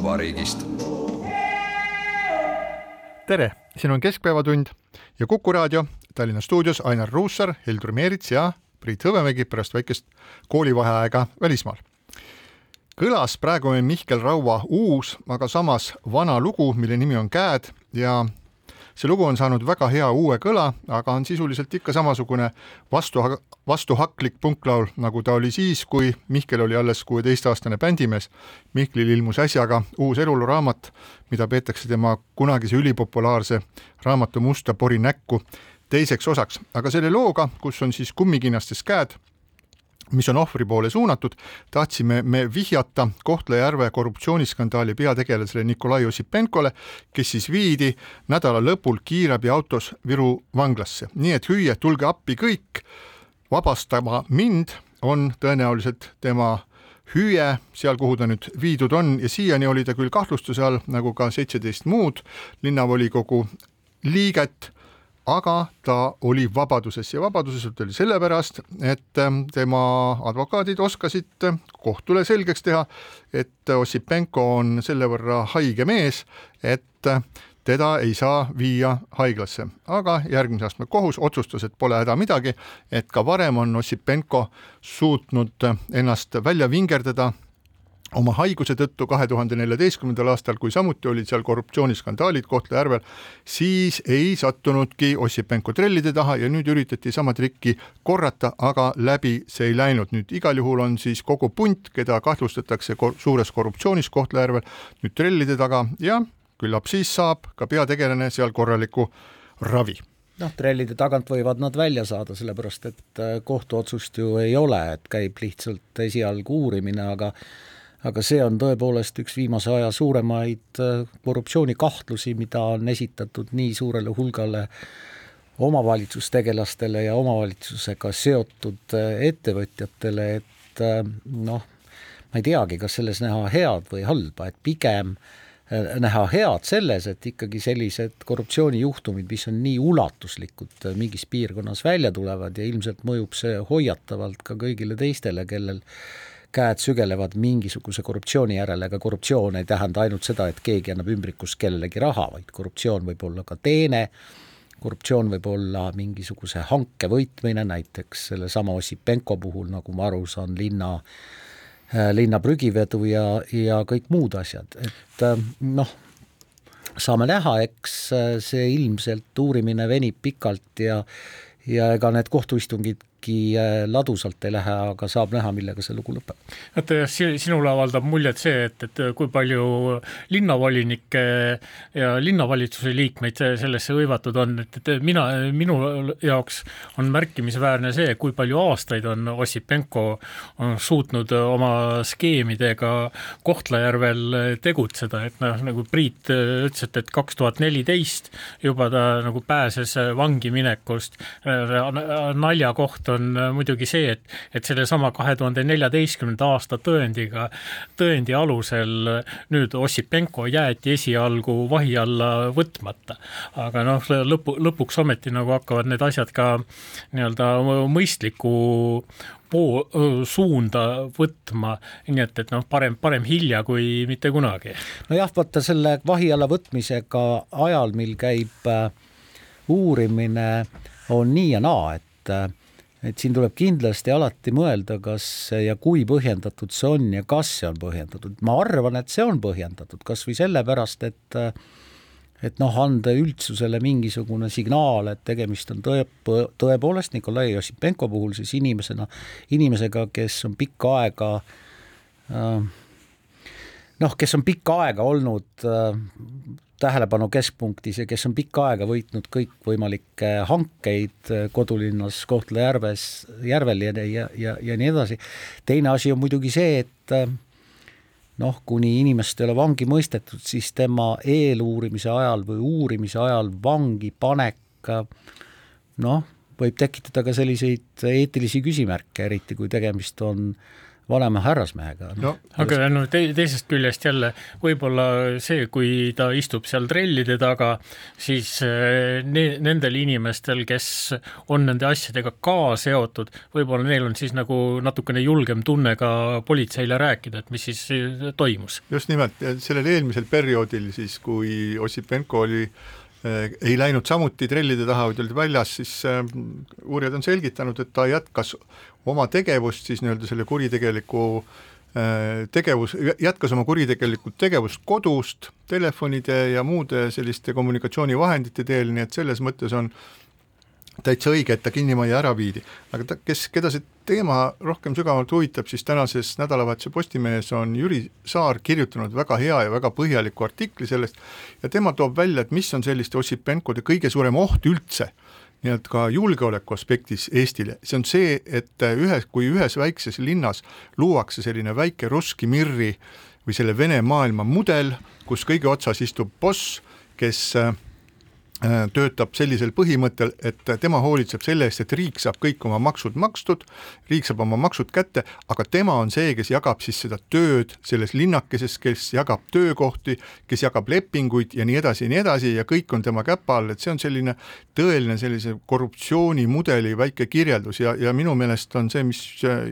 koduvabariigist. tere, siin on Keskpäevatund ja Kuku raadio Tallinna stuudios Ainar Ruussaar, Heldur Meerits ja Priit Hõbemägi pärast väikest koolivaheaega välismaal. kõlas praegu Mihkel Raua uus, aga samas vana lugu, mille nimi on Käed ja see lugu on saanud väga hea uue kõla, aga on sisuliselt ikka samasugune vastu, vastuhaklik punklaul, nagu ta oli siis, kui Mihkel oli alles kuueteistaastane bändimees. Mihklil ilmus äsja ka uus eluluraamat, mida peetakse tema kunagise ülipopulaarse raamatu Musta pori näkku teiseks osaks, aga selle looga, kus on siis kummikinnastes käed, mis on ohvri poole suunatud, tahtsime me vihjata Kohtla-Järve korruptsiooniskandaali peategelasele Nikolai Ossipenkole, kes siis viidi nädala lõpul kiirabiautos Viru vanglasse, nii et hüüe Tulge appi kõik, vabastama mind on tõenäoliselt tema hüüe seal, kuhu ta nüüd viidud on. Ja siiani oli ta küll kahtlustuse all, nagu ka seitseteist muud linnavolikogu liiget aga ta oli vabaduses ja vabaduses oli sellepärast, et ähm, tema advokaadid oskasid kohtule selgeks teha, et Ossipenko on selle võrra haige mees, et teda ei saa viia haiglasse, aga järgmise astme kohus otsustas, et pole häda midagi, et ka varem on Ossipenko suutnud ennast välja vingerdada oma haiguse tõttu kahe tuhande neljateistkümnendal aastal, kui samuti olid seal korruptsiooniskandaalid Kohtla-Järvel, siis ei sattunudki Ossipenko trellide taha ja nüüd üritati sama trikki korrata, aga läbi see ei läinud. nüüd igal juhul on siis kogu punt, keda kahtlustatakse kor suures korruptsioonis Kohtla-Järvel, nüüd trellide taga ja küllap siis saab ka peategelane seal korraliku ravi noh, trellide tagant võivad nad välja saada, sellepärast et äh, kohtuotsust ju ei ole, et käib lihtsalt esialgu uurimine, aga aga see on tõepoolest üks viimase aja suuremaid äh, korruptsioonikahtlusi, mida on esitatud nii suurele hulgale omavalitsustegelastele ja omavalitsusega seotud äh, ettevõtjatele, et äh, noh, ma ei teagi, kas selles näha head või halba, et pigem äh, näha head selles, et ikkagi sellised korruptsioonijuhtumid, mis on nii ulatuslikud, mingis piirkonnas välja tulevad ja ilmselt mõjub see hoiatavalt ka kõigile teistele, kellel käed sügelevad mingisuguse korruptsiooni järele, aga korruptsioon ei tähenda ainult seda, et keegi annab ümbrikust kellelegi raha, vaid korruptsioon võib olla ka teene, korruptsioon võib olla mingisuguse hanke võitmine, näiteks sellesama Ossipenko puhul, nagu ma aru saan, linna linna prügivedu ja, ja kõik muud asjad, et äh, noh, saame näha, eks äh, see ilmselt uurimine venib pikalt ja ja ega need kohtuistungid kuigi äh, ladusalt ei lähe, aga saab näha, millega see lugu lõpeb. vaata jah, sinule avaldab muljet see, et, et kui palju linnavolinikke ja linnavalitsuse liikmeid sellesse hõivatud on, et, et mina, minu jaoks on märkimisväärne see, kui palju aastaid on Ossipenko on suutnud oma skeemidega Kohtla-Järvel tegutseda, et noh, nagu Priit ütles, et, et kaks tuhat neliteist juba ta nagu pääses vangi minekust. naljakoht on muidugi see, et, et sellesama kahe tuhande neljateistkümnenda aasta tõendiga, tõendi alusel nüüd Ossipenko jäeti esialgu vahi alla võtmata. aga noh, lõpu, lõpuks ometi nagu hakkavad need asjad ka nii-öelda mõistliku poo-, suunda võtma, nii et, et noh, parem, parem hilja kui mitte kunagi. nojah, vaata selle vahi alla võtmisega ajal, mil käib äh, uurimine, on nii ja naa, et äh, et siin tuleb kindlasti alati mõelda, kas ja kui põhjendatud see on ja kas see on põhjendatud. ma arvan, et see on põhjendatud, kas või sellepärast, et et noh, anda üldsusele mingisugune signaal, et tegemist on tõe, tõepoolest Nikolai Jossipenko puhul siis inimesena, inimesega, kes on pikka aega äh, noh, kes on pikka aega olnud äh, tähelepanu keskpunktis ja kes on pikka aega võitnud kõikvõimalikke hankeid kodulinnas Kohtla-Järves, järvel ja, ja, ja, ja nii edasi. teine asi on muidugi see, et äh, noh, kuni inimest ei ole vangi mõistetud, siis tema eeluurimise ajal või uurimise ajal vangi panek noh, võib tekitada ka selliseid eetilisi küsimärke, eriti kui tegemist on äh, vanema härrasmehega no,. aga no te, teisest küljest jälle võib-olla see, kui ta istub seal trellide taga, siis eh, ne, nendel inimestel, kes on nende asjadega ka seotud, võib-olla neil on siis nagu natukene julgem tunne ka politseile rääkida, et mis siis eh, toimus. just nimelt, sellel eelmisel perioodil siis, kui Ossipenko oli ei läinud samuti trellide taha, vaid olid väljas, siis äh, uurijad on selgitanud, et ta jätkas oma tegevust siis nii-öelda selle kuritegeliku äh, tegevus, jätkas oma kuritegelikku tegevust kodust, telefonide ja muude selliste kommunikatsioonivahendite teel, nii et selles mõttes on täitsa õige, et ta kinnimajja ära viidi. aga ta, kes, keda see teema rohkem sügavalt huvitab, siis tänases nädalavahetuse Postimehes on Jüri Saar kirjutanud väga hea ja väga põhjaliku artikli sellest ja tema toob välja, et mis on selliste Ossipenkode kõige suurem oht üldse nii-öelda ka julgeoleku aspektis Eestile, see on see, et ühes, kui ühes väikses linnas luuakse selline väike Russki Mirri või selle Vene maailma mudel, kus kõige otsas istub boss, kes äh, töötab sellisel põhimõttel, et tema hoolitseb selle eest, et riik saab kõik oma maksud makstud, riik saab oma maksud kätte, aga tema on see, kes jagab siis seda tööd selles linnakeses, kes jagab töökohti, kes jagab lepinguid ja nii edasi ja nii edasi ja kõik on tema käpa all, et see on selline tõeline sellise korruptsioonimudeli väike kirjeldus ja, ja minu meelest on see, mis äh,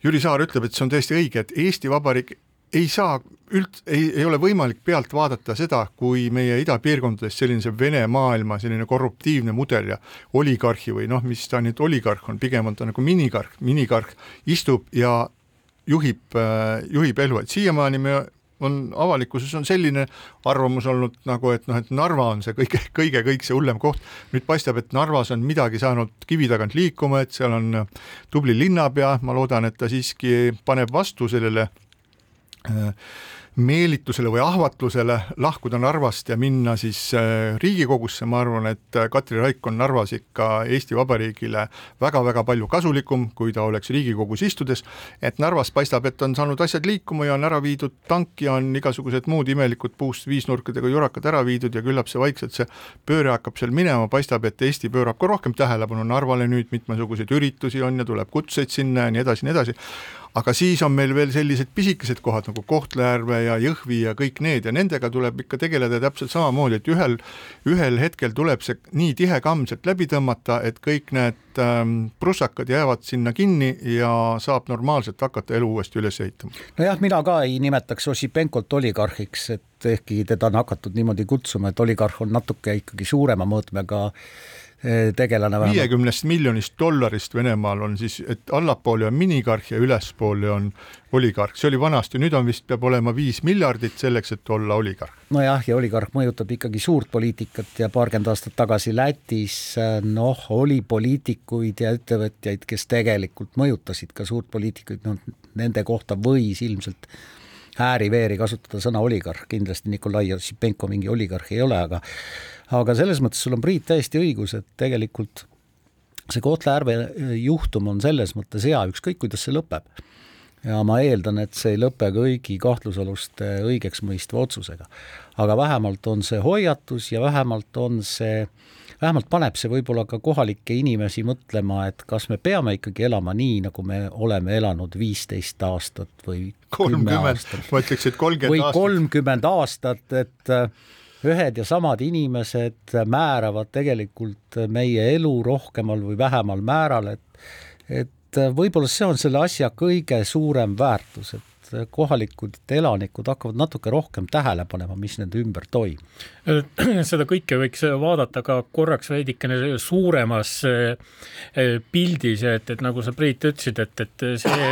Jüri Saar ütleb, et see on täiesti õige, et Eesti Vabariik ei saa üld-, ei, ei ole võimalik pealt vaadata seda, kui meie idapiirkondades selline see Vene maailma selline korruptiivne mudel ja oligarhi või noh, mis ta nüüd oligarh on, pigem on ta nagu minikarh, minikarh istub ja juhib, äh, juhib elu, et siiamaani me on avalikkuses on selline arvamus olnud nagu, et noh, et Narva on see kõige, kõige, kõik see hullem koht. nüüd paistab, et Narvas on midagi saanud kivi tagant liikuma, et seal on tubli linnapea, ma loodan, et ta siiski paneb vastu sellele meelitusele või ahvatlusele lahkuda Narvast ja minna siis äh, Riigikogusse, ma arvan, et äh, Katri Raik on Narvas ikka Eesti Vabariigile väga-väga palju kasulikum, kui ta oleks Riigikogus istudes, et Narvas paistab, et on saanud asjad liikuma ja on ära viidud tank ja on igasugused muud imelikud puust viisnurkadega jurakad ära viidud ja küllap see vaikselt, see pööre hakkab seal minema, paistab, et Eesti pöörab ka rohkem tähelepanu Narvale. Nüüd, mitmesuguseid üritusi on ja tuleb kutseid sinna ja nii edasi, nii edasi aga siis on meil veel sellised pisikesed kohad nagu Kohtla-Järve ja Jõhvi ja kõik need ja nendega tuleb ikka tegeleda täpselt samamoodi, et ühel, ühel hetkel tuleb see nii tihekammselt läbi tõmmata, et kõik need ähm, prussakad jäävad sinna kinni ja saab normaalselt hakata elu uuesti üles ehitama. nojah, mina ka ei nimetaks Ossipenkot oligarhiks, et ehkki teda on hakatud niimoodi kutsuma, et oligarh on natuke ikkagi suurema mõõtmega tegelane viiekümnest miljonist dollarist Venemaal on siis, et allapoole on minigarh ja ülespoole on oligarh, see oli vanasti, nüüd on vist, peab olema viis miljardit selleks, et olla oligarh. nojah, ja oligarh mõjutab ikkagi suurt poliitikat ja paarkümmend aastat tagasi Lätis noh, oli poliitikuid ja ettevõtjaid, kes tegelikult mõjutasid ka suurt poliitikuid, noh nende kohta võis ilmselt ääri-veeri kasutada sõna oligarh, kindlasti Nikolai Ossipenko mingi oligarh ei ole, aga aga selles mõttes sul on Priit täiesti õigus, et tegelikult see Kohtla-Järve juhtum on selles mõttes hea, ükskõik kuidas see lõpeb ja ma eeldan, et see ei lõpe kõigi kahtlusaluste õigeksmõistva otsusega. aga vähemalt on see hoiatus ja vähemalt on see, vähemalt paneb see võib-olla ka kohalikke inimesi mõtlema, et kas me peame ikkagi elama nii, nagu me oleme elanud viisteist aastat või kümme kolmkümmend aastat, ma ütleks, et või kolmkümmend aastat. kolmkümmend aastat, et ühed ja samad inimesed määravad tegelikult meie elu rohkemal või vähemal määral, et et võib-olla see on selle asja kõige suurem väärtus, et kohalikud elanikud hakkavad natuke rohkem tähele panema, mis nende ümber toimub. seda kõike võiks vaadata ka korraks veidikene suuremas eh, pildis, et, et nagu sa, Priit, ütlesid, et, et see,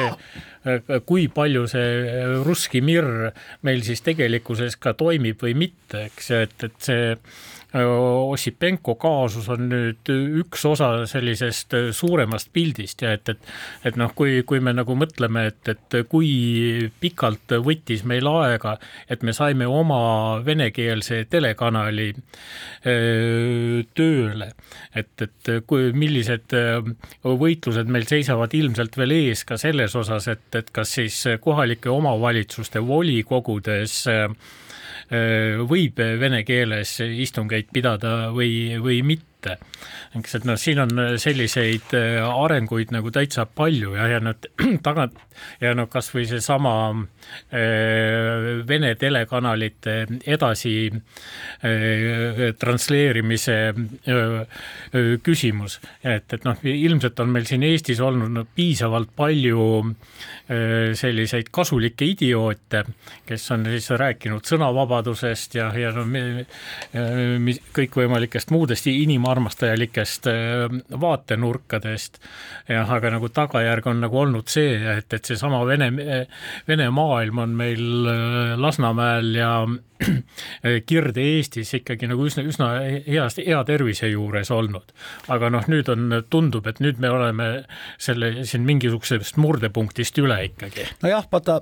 kui palju see russki mirr meil siis tegelikkuses ka toimib või mitte, eks, et, et see Ossipenko kaasus on nüüd üks osa sellisest suuremast pildist ja et, et et noh, kui, kui me nagu mõtleme, et, et kui pikalt võttis meil aega, et me saime oma venekeelse telekanali öö, tööle, et, et kui, millised võitlused meil seisavad ilmselt veel ees ka selles osas, et, et kas siis kohalike omavalitsuste volikogudes öö, võib vene keeles istungeid pidada või, või mitte. eks, et noh, siin on selliseid äh, arenguid nagu täitsa palju ja, ja nad tagant ja noh, kasvõi seesama äh, Vene telekanalite edasi äh, transleerimise äh, äh, küsimus, et, et noh, ilmselt on meil siin Eestis olnud no, piisavalt palju äh, selliseid kasulikke idioote, kes on siis rääkinud sõnavabadusest ja, ja no äh, kõikvõimalikest muudest inimarmastajalikest äh, vaatenurkadest. jah, aga nagu tagajärg on nagu olnud see, et, et seesama Vene, Vene maailm on meil äh, Lasnamäel ja Kirde-Eestis ikkagi nagu üsna, üsna heast, hea tervise juures olnud. aga noh, nüüd on, tundub, et nüüd me oleme selle siin mingisugusest murdepunktist üle ikkagi. nojah, vaata,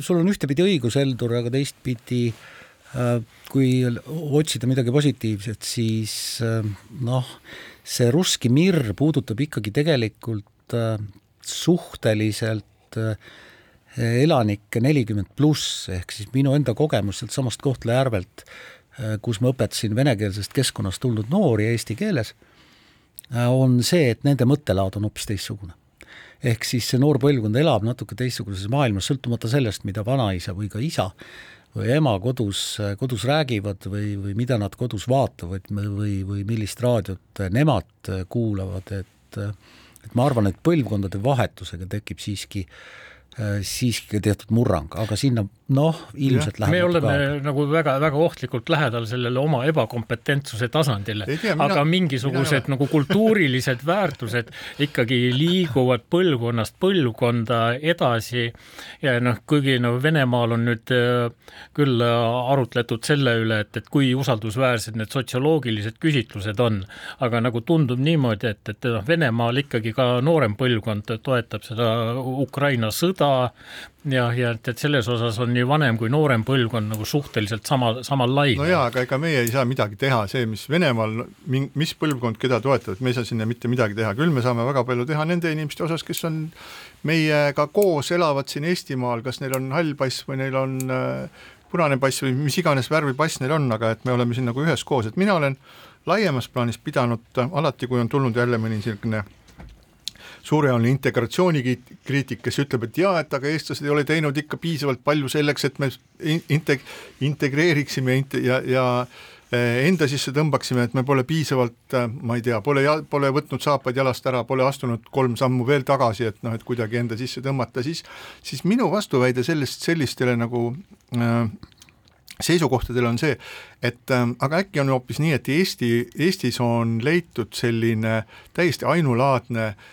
sul on ühtepidi õigus, Heldur, aga teistpidi äh, kui otsida midagi positiivset, siis äh, noh, see russki mirr puudutab ikkagi tegelikult äh, suhteliselt äh, elanikke nelikümmend pluss, ehk siis minu enda kogemus sealtsamast Kohtla-Järvelt, kus ma õpetasin venekeelsest keskkonnast tulnud noori eesti keeles, on see, et nende mõttelaad on hoopis teistsugune. Ehk siis see noor põlvkond elab natuke teistsuguses maailmas, sõltumata sellest, mida vanaisa või ka isa või ema kodus, kodus räägivad või, või mida nad kodus vaatavad või, või millist raadiot nemad kuulavad, et et ma arvan, et põlvkondade vahetusega tekib siiski siiski teatud murrang, aga sinna noh, ilmselt läheb me oleme aega. nagu väga-väga ohtlikult lähedal sellele oma ebakompetentsuse tasandile mina- aga mina mingisugused ole. nagu kultuurilised väärtused ikkagi liiguvad põlvkonnast põlvkonda edasi ja noh, kuigi no Venemaal on nüüd äh, küll äh, arutletud selle üle, et, et kui usaldusväärsed need sotsioloogilised küsitlused on, aga nagu tundub niimoodi, et, et noh, Venemaal ikkagi ka noorem põlvkond toetab seda Ukraina sõda ja, ja et, et selles osas on nii vanem kui noorem põlvkond nagu suhteliselt sama, samal lainel no jaa, aga ega meie ei saa midagi teha, see, mis Venemaal, mis põlvkond keda toetab, me ei saa sinna mitte midagi teha, küll me saame väga palju teha nende inimeste osas, kes on meiega koos, elavad siin Eestimaal, kas neil on hall pass või neil on äh, punane pass või mis iganes värvi pass neil on, aga et me oleme siin nagu üheskoos, et mina olen laiemas plaanis pidanud alati, kui on tulnud jälle mõni niisugune suurejoone integratsioonikriitik, kes ütleb, et jaa, et aga eestlased ei ole teinud ikka piisavalt palju selleks, et me in- integ-, integreeriksime int- ja, ja eh, enda sisse tõmbaksime, et me pole piisavalt, ma ei tea, pole, pole võtnud saapaid jalast ära, pole astunud kolm sammu veel tagasi, et noh, et kuidagi enda sisse tõmmata, siis siis minu vastuväide sellest, sellistele nagu äh, seisukohtadel on see, et ähm, aga äkki on hoopis nii, et Eesti, Eestis on leitud selline täiesti ainulaadne äh,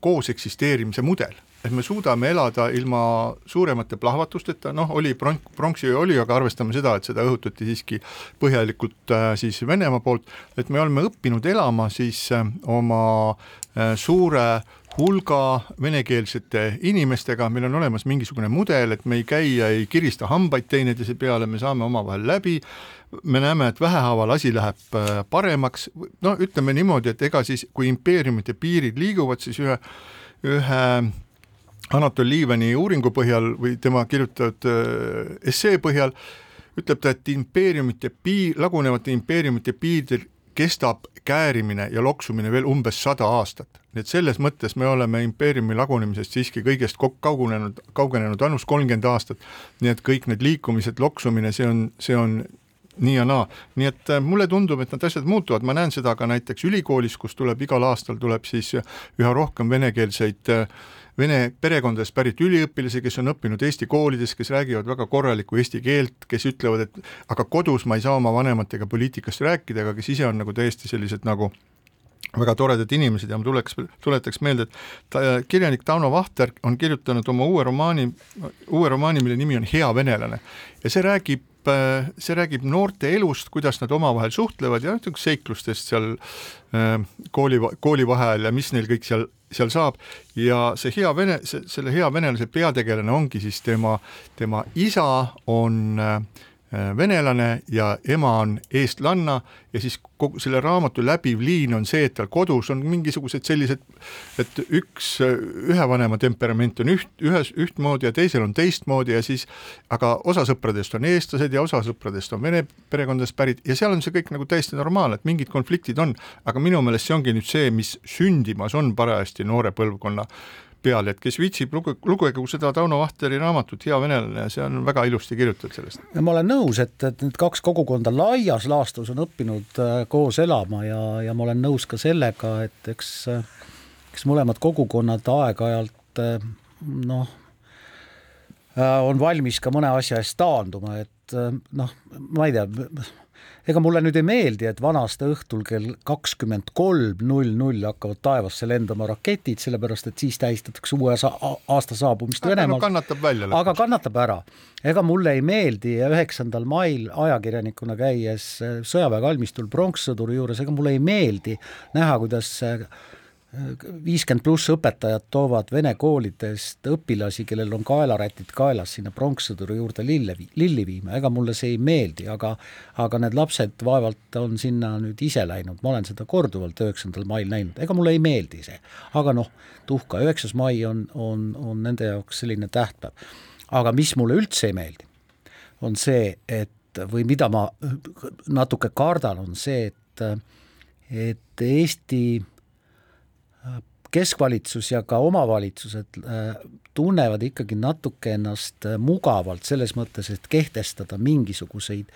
koos eksisteerimise mudel. Et me suudame elada ilma suuremate plahvatusteta, noh, oli pronk, pronksiöö oli, aga arvestame seda, et seda õhutati siiski põhjalikult äh, siis Venemaa poolt, et me oleme õppinud elama siis äh, oma äh, suure hulga venekeelsete inimestega, meil on olemas mingisugune mudel, et me ei käi ja ei kirista hambaid teineteise peale, me saame omavahel läbi, me näeme, et vähehaaval asi läheb äh, paremaks, no ütleme niimoodi, et ega siis, kui impeeriumite piirid liiguvad, siis ühe, ühe Anatol Liivani uuringu põhjal või tema kirjutatud äh, essee põhjal ütleb ta, et impeeriumite piir, lagunevate impeeriumite piiridel kestab käärimine ja loksumine veel umbes sada aastat. nii et selles mõttes me oleme impeeriumi lagunemisest siiski kõigest kaugunenud, kaugenenud ainult kolmkümmend aastat, nii et kõik need liikumised, loksumine, see on, see on nii ja naa, nii et äh, mulle tundub, et need asjad muutuvad, ma näen seda ka näiteks ülikoolis, kus tuleb igal aastal tuleb siis üha rohkem venekeelseid äh, vene perekondadest pärit üliõpilasi, kes on õppinud Eesti koolides, kes räägivad väga korralikku eesti keelt, kes ütlevad, et aga kodus ma ei saa oma vanematega poliitikast rääkida, aga kes ise on nagu täiesti sellised nagu väga toredad inimesed ja ma tuleks, tuletaks meelde, et ta, kirjanik Tauno Vahter on kirjutanud oma uue romaani, uue romaani, mille nimi on Hea venelane. Ja see räägib see räägib noorte elust, kuidas nad omavahel suhtlevad ja niisugust seiklustest seal äh, kooli, koolivaheajal ja mis neil kõik seal seal saab. Ja see hea vene, selle hea venelase peategelane ongi siis tema, tema isa on äh, venelane ja ema on eestlanna ja siis kogu selle raamatu läbiv liin on see, et tal kodus on mingisugused sellised, et üks, ühe vanema temperament on üht, ühes ühtmoodi ja teisel on teistmoodi ja siis aga osa sõpradest on eestlased ja osa sõpradest on vene perekondadest pärit ja seal on see kõik nagu täiesti normaalne, et mingid konfliktid on, aga minu meelest see ongi nüüd see, mis sündimas on parajasti noore põlvkonna peal, et kes viitsib, luge, lugegu seda Tauno Vahteri raamatut Hea venelane, see on väga ilusti kirjutatud sellest. ma olen nõus, et, et need kaks kogukonda laias laastus on õppinud äh, koos elama ja, ja ma olen nõus ka sellega, et eks, eks mõlemad kogukonnad aeg-ajalt äh, noh, äh, on valmis ka mõne asja eest taanduma, et noh, ma ei tea, ega mulle nüüd ei meeldi, et vanasti õhtul kell kakskümmend kolm null null hakkavad taevasse lendama raketid, sellepärast et siis tähistatakse uue aasta saabumist Venemaalt. kannatab välja. aga kannatab ära. ega mulle ei meeldi üheksandal mail ajakirjanikuna käies sõjaväe kalmistul pronkssõduri juures, ega mulle ei meeldi näha, kuidas viiskümmend pluss õpetajad toovad vene koolidest õpilasi, kellel on kaelarätid kaelas, sinna pronkssõduri juurde lille, lilli viima, ega mulle see ei meeldi, aga aga need lapsed vaevalt on sinna nüüd ise läinud, ma olen seda korduvalt üheksandal mail näinud, ega mulle ei meeldi see. aga noh, tuhka, üheksas mai on, on, on nende jaoks selline tähtpäev. aga mis mulle üldse ei meeldi, on see, et või mida ma natuke kardan, on see, et et Eesti keskvalitsus ja ka omavalitsused äh, tunnevad ikkagi natuke ennast äh, mugavalt selles mõttes, et kehtestada mingisuguseid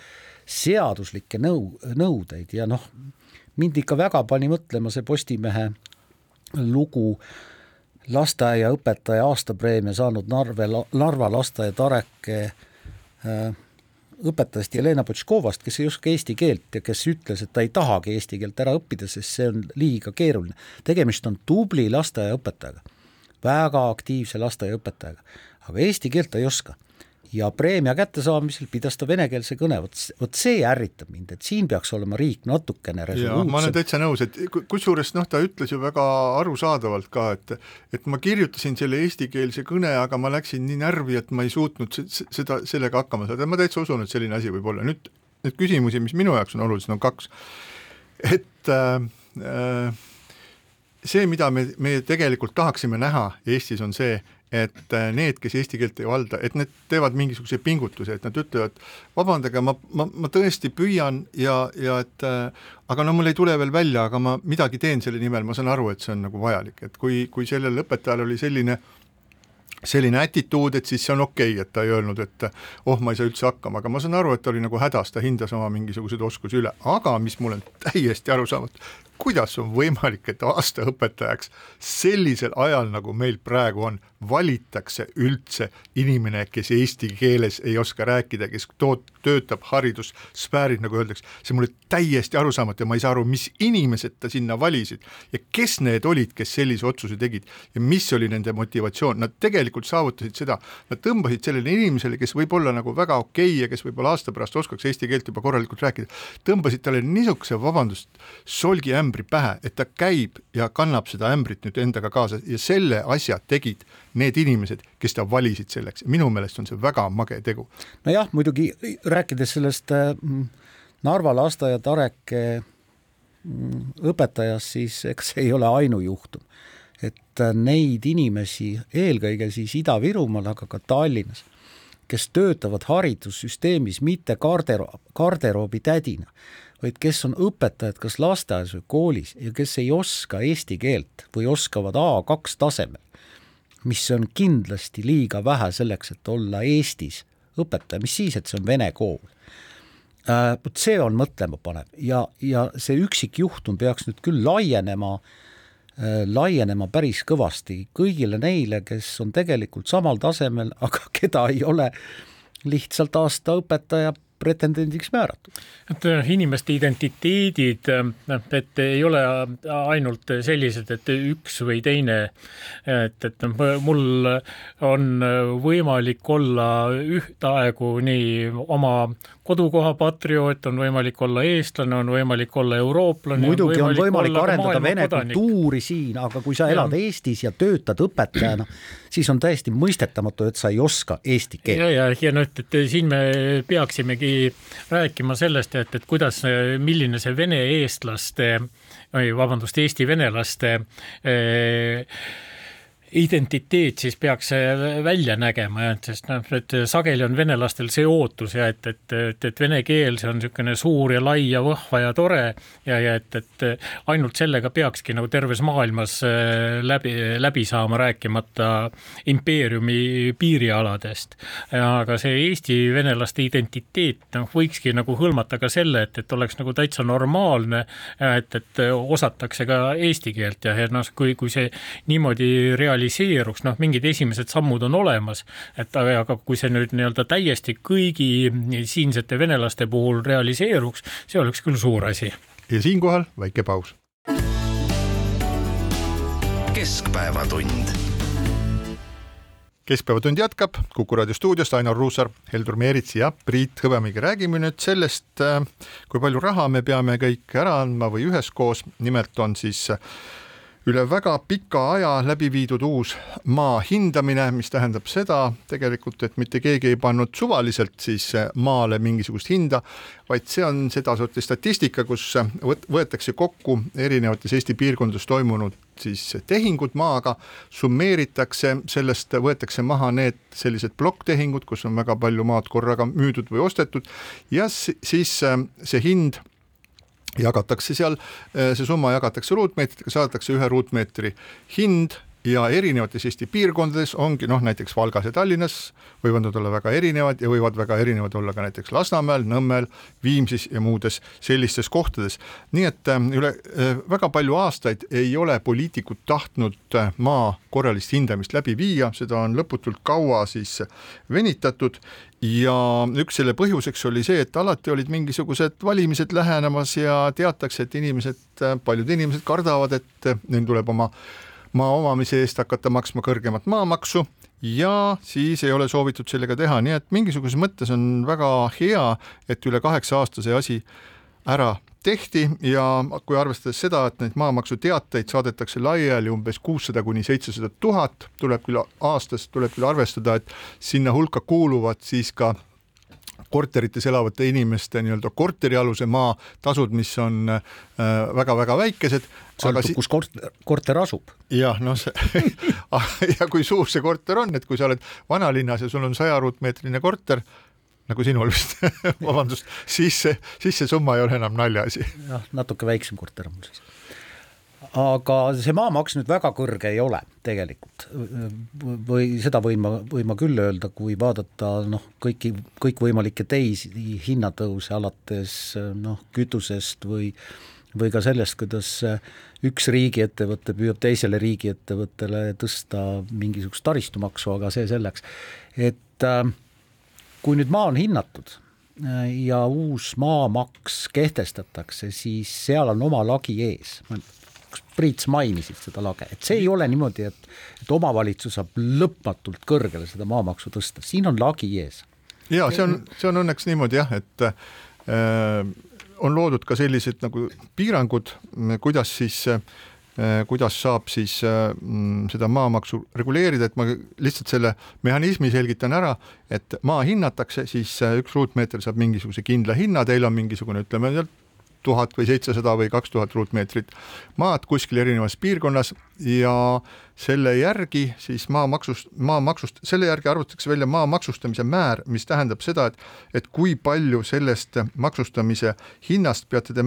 seaduslikke nõu, nõudeid ja noh, mind ikka väga pani mõtlema see Postimehe lugu lasteaiaõpetaja aastapreemia saanud Narve, Narva lasteaia Tareke äh, õpetajast Jelena Potškovast, kes ei oska eesti keelt ja kes ütles, et ta ei tahagi eesti keelt ära õppida, sest see on liiga keeruline. tegemist on tubli lasteaiaõpetajaga, väga aktiivse lasteaiaõpetajaga, aga eesti keelt ta ei oska ja preemia kättesaamisel pidas ta venekeelse kõne, vot, vot see ärritab mind, et siin peaks olema riik natukene resoluutsem. ma olen täitsa nõus, et kusjuures noh, ta ütles ju väga arusaadavalt ka, et et ma kirjutasin selle eestikeelse kõne, aga ma läksin nii närvi, et ma ei suutnud seda, sellega hakkama saada, ma täitsa usun, et selline asi võib olla, nüüd neid küsimusi, mis minu jaoks on olulised, on kaks. et äh, äh, see, mida me, me tegelikult tahaksime näha Eestis, on see, et äh, need, kes eesti keelt ei valda, et need teevad mingisuguse pingutuse, et nad ütlevad, vabandage, ma, ma, ma tõesti püüan ja, ja et äh, aga no mul ei tule veel välja, aga ma midagi teen selle nimel, ma saan aru, et see on nagu vajalik, et kui, kui sellel õpetajal oli selline selline attituud, et siis see on okei okay,, et ta ei öelnud, et oh, ma ei saa üldse hakkama, aga ma saan aru, et ta oli nagu hädas, ta hindas oma mingisuguseid oskusi üle, aga mis mulle on täiesti arusaamatu, kuidas on võimalik, et aastaõpetajaks sellisel ajal, nagu meil praegu on, valitakse üldse inimene, kes eesti keeles ei oska rääkida, kes toot-, töötab haridussfääris, nagu öeldakse, see on mulle täiesti arusaamatu ja ma ei saa aru, mis inimesed ta sinna valisid ja kes need olid, kes sellise otsuse tegid ja mis oli nende motivatsioon, nad tegelikult saavutasid seda, nad tõmbasid sellele inimesele, kes võib olla nagu väga okei okay ja kes võib-olla aasta pärast oskaks eesti keelt juba korralikult rääkida, tõmbasid talle niisuguse, vabandust, solgiämbri pähe, et ta käib ja kannab seda ämbrit nüüd endaga kaasa ja selle asja tegid need inimesed, kes ta valisid selleks, minu meelest on see väga mage tegu. nojah, muidugi rääkides sellest äh, Narva lasteaia Tareke mm, õpetajast, siis eks see ei ole ainujuhtum. et äh, neid inimesi, eelkõige siis Ida-Virumaal, aga ka Tallinnas, kes töötavad haridussüsteemis mitte garderoob, garderoobi tädina, vaid kes on õpetajad kas lasteaias või koolis ja kes ei oska eesti keelt või oskavad A2 tasemel, mis on kindlasti liiga vähe selleks, et olla Eestis õpetaja, mis siis, et see on vene kool. Äh, vot see on mõtlema panev ja, ja see üksikjuhtum peaks nüüd küll laienema äh, laienema päris kõvasti kõigile neile, kes on tegelikult samal tasemel, aga keda ei ole lihtsalt aasta õpetaja pretendendiks määratud. et äh, inimeste identiteedid, äh, et ei ole ainult sellised, et üks või teine, et, et mul on võimalik olla ühtaegu nii oma kodukoha patrioot, on võimalik olla eestlane, on võimalik olla eurooplane. muidugi on võimalik, on võimalik arendada vene kodanik. kultuuri siin, aga kui sa elad ja. Eestis ja töötad õpetajana, siis on täiesti mõistetamatu, et sa ei oska eesti keelt. ja, ja, ja noh, et siin me peaksimegi rääkima sellest, et, et kuidas, milline see vene eestlaste või vabandust, Eesti venelaste eh, identiteet siis peaks välja nägema, sest noh, et sageli on venelastel see ootus ja et, et, et, et vene keel, see on niisugune suur ja lai ja vahva ja tore ja, ja et, et ainult sellega peakski nagu terves maailmas äh, läbi, läbi saama, rääkimata impeeriumi piirialadest. aga see Eesti venelaste identiteet noh, võikski nagu hõlmata ka selle, et, et oleks nagu täitsa normaalne, et, et osatakse ka eesti keelt ja, ja noh, kui, kui see niimoodi realiseerub, realiseeruks, noh, mingid esimesed sammud on olemas, et aga kui see nüüd nii-öelda täiesti kõigi siinsete venelaste puhul realiseeruks, see oleks küll suur asi. ja siinkohal väike paus. keskpäevatund keskpäevatund jätkab, Kuku raadio stuudiost Ainar Ruussaar, Heldur Meerits ja Priit Hõbemägi. räägime nüüd sellest, kui palju raha me peame kõik ära andma või üheskoos, nimelt on siis üle väga pika aja läbi viidud uus maa hindamine, mis tähendab seda tegelikult, et mitte keegi ei pannud suvaliselt siis maale mingisugust hinda, vaid see on sedasorti statistika, kus võetakse kokku erinevates Eesti piirkondades toimunud siis tehingud maaga, summeeritakse, sellest võetakse maha need sellised plokktehingud, kus on väga palju maad korraga müüdud või ostetud ja siis see hind jagatakse seal, eh, see summa jagatakse ruutmeetritega, saadakse ühe ruutmeetri hind ja erinevates Eesti piirkondades ongi noh, näiteks Valgas ja Tallinnas võivad nad olla väga erinevad ja võivad väga erinevad olla ka näiteks Lasnamäel, Nõmmel, Viimsis ja muudes sellistes kohtades. nii et eh, üle eh, väga palju aastaid ei ole poliitikud tahtnud maa korralist hindamist läbi viia, seda on lõputult kaua siis venitatud ja üks selle põhjuseks oli see, et alati olid mingisugused valimised lähenemas ja teatakse, et inimesed, paljud inimesed kardavad, et neil tuleb oma maa omamise eest hakata maksma kõrgemat maamaksu ja siis ei ole soovitud sellega teha, nii et mingisuguses mõttes on väga hea, et üle kaheksa aastase asi ära tehti ja kui arvestades seda, et neid maamaksuteateid saadetakse laiali umbes kuussada kuni seitsesada tuhat, tuleb küll aastas, tuleb küll arvestada, et sinna hulka kuuluvad siis ka korterites elavate inimeste nii-öelda korterialuse maa tasud, mis on väga-väga äh, väikesed. sõltub, kus korter, korter asub. jah, noh see ja kui suur see korter on, et kui sa oled vanalinnas ja sul on saja ruutmeetrine korter, nagu sinul vist vabandust, siis see, siis see summa ei ole enam naljaasi. jah, natuke väiksem korter on mul siis. Aga see maamaks nüüd väga kõrge ei ole tegelikult või seda võin ma, võin ma küll öelda, kui vaadata noh, kõiki, kõikvõimalikke teisi hinnatõuse alates noh, kütusest või või ka sellest, kuidas üks riigiettevõte püüab teisele riigiettevõttele tõsta mingisugust taristumaksu, aga see selleks. et äh, kui nüüd maa on hinnatud äh, ja uus maamaks kehtestatakse, siis seal on oma lagi ees. Kas Priit, sa mainisid seda lage, et see ei ole niimoodi, et, et omavalitsus saab lõpmatult kõrgele seda maamaksu tõsta, siin on lagi ees. ja see on, see on õnneks niimoodi jah, et äh, on loodud ka sellised nagu piirangud, kuidas siis äh, kuidas saab siis äh, seda maamaksu reguleerida, et ma lihtsalt selle mehhanismi selgitan ära, et maa hinnatakse, siis äh, üks ruutmeeter saab mingisuguse kindla hinna, teil on mingisugune, ütleme tuhat või seitsesada või kaks tuhat ruutmeetrit maad kuskil erinevas piirkonnas ja selle järgi siis maamaksust, maamaksust, selle järgi arvutatakse välja maa maksustamise määr, mis tähendab seda, et, et kui palju sellest maksustamise hinnast peate te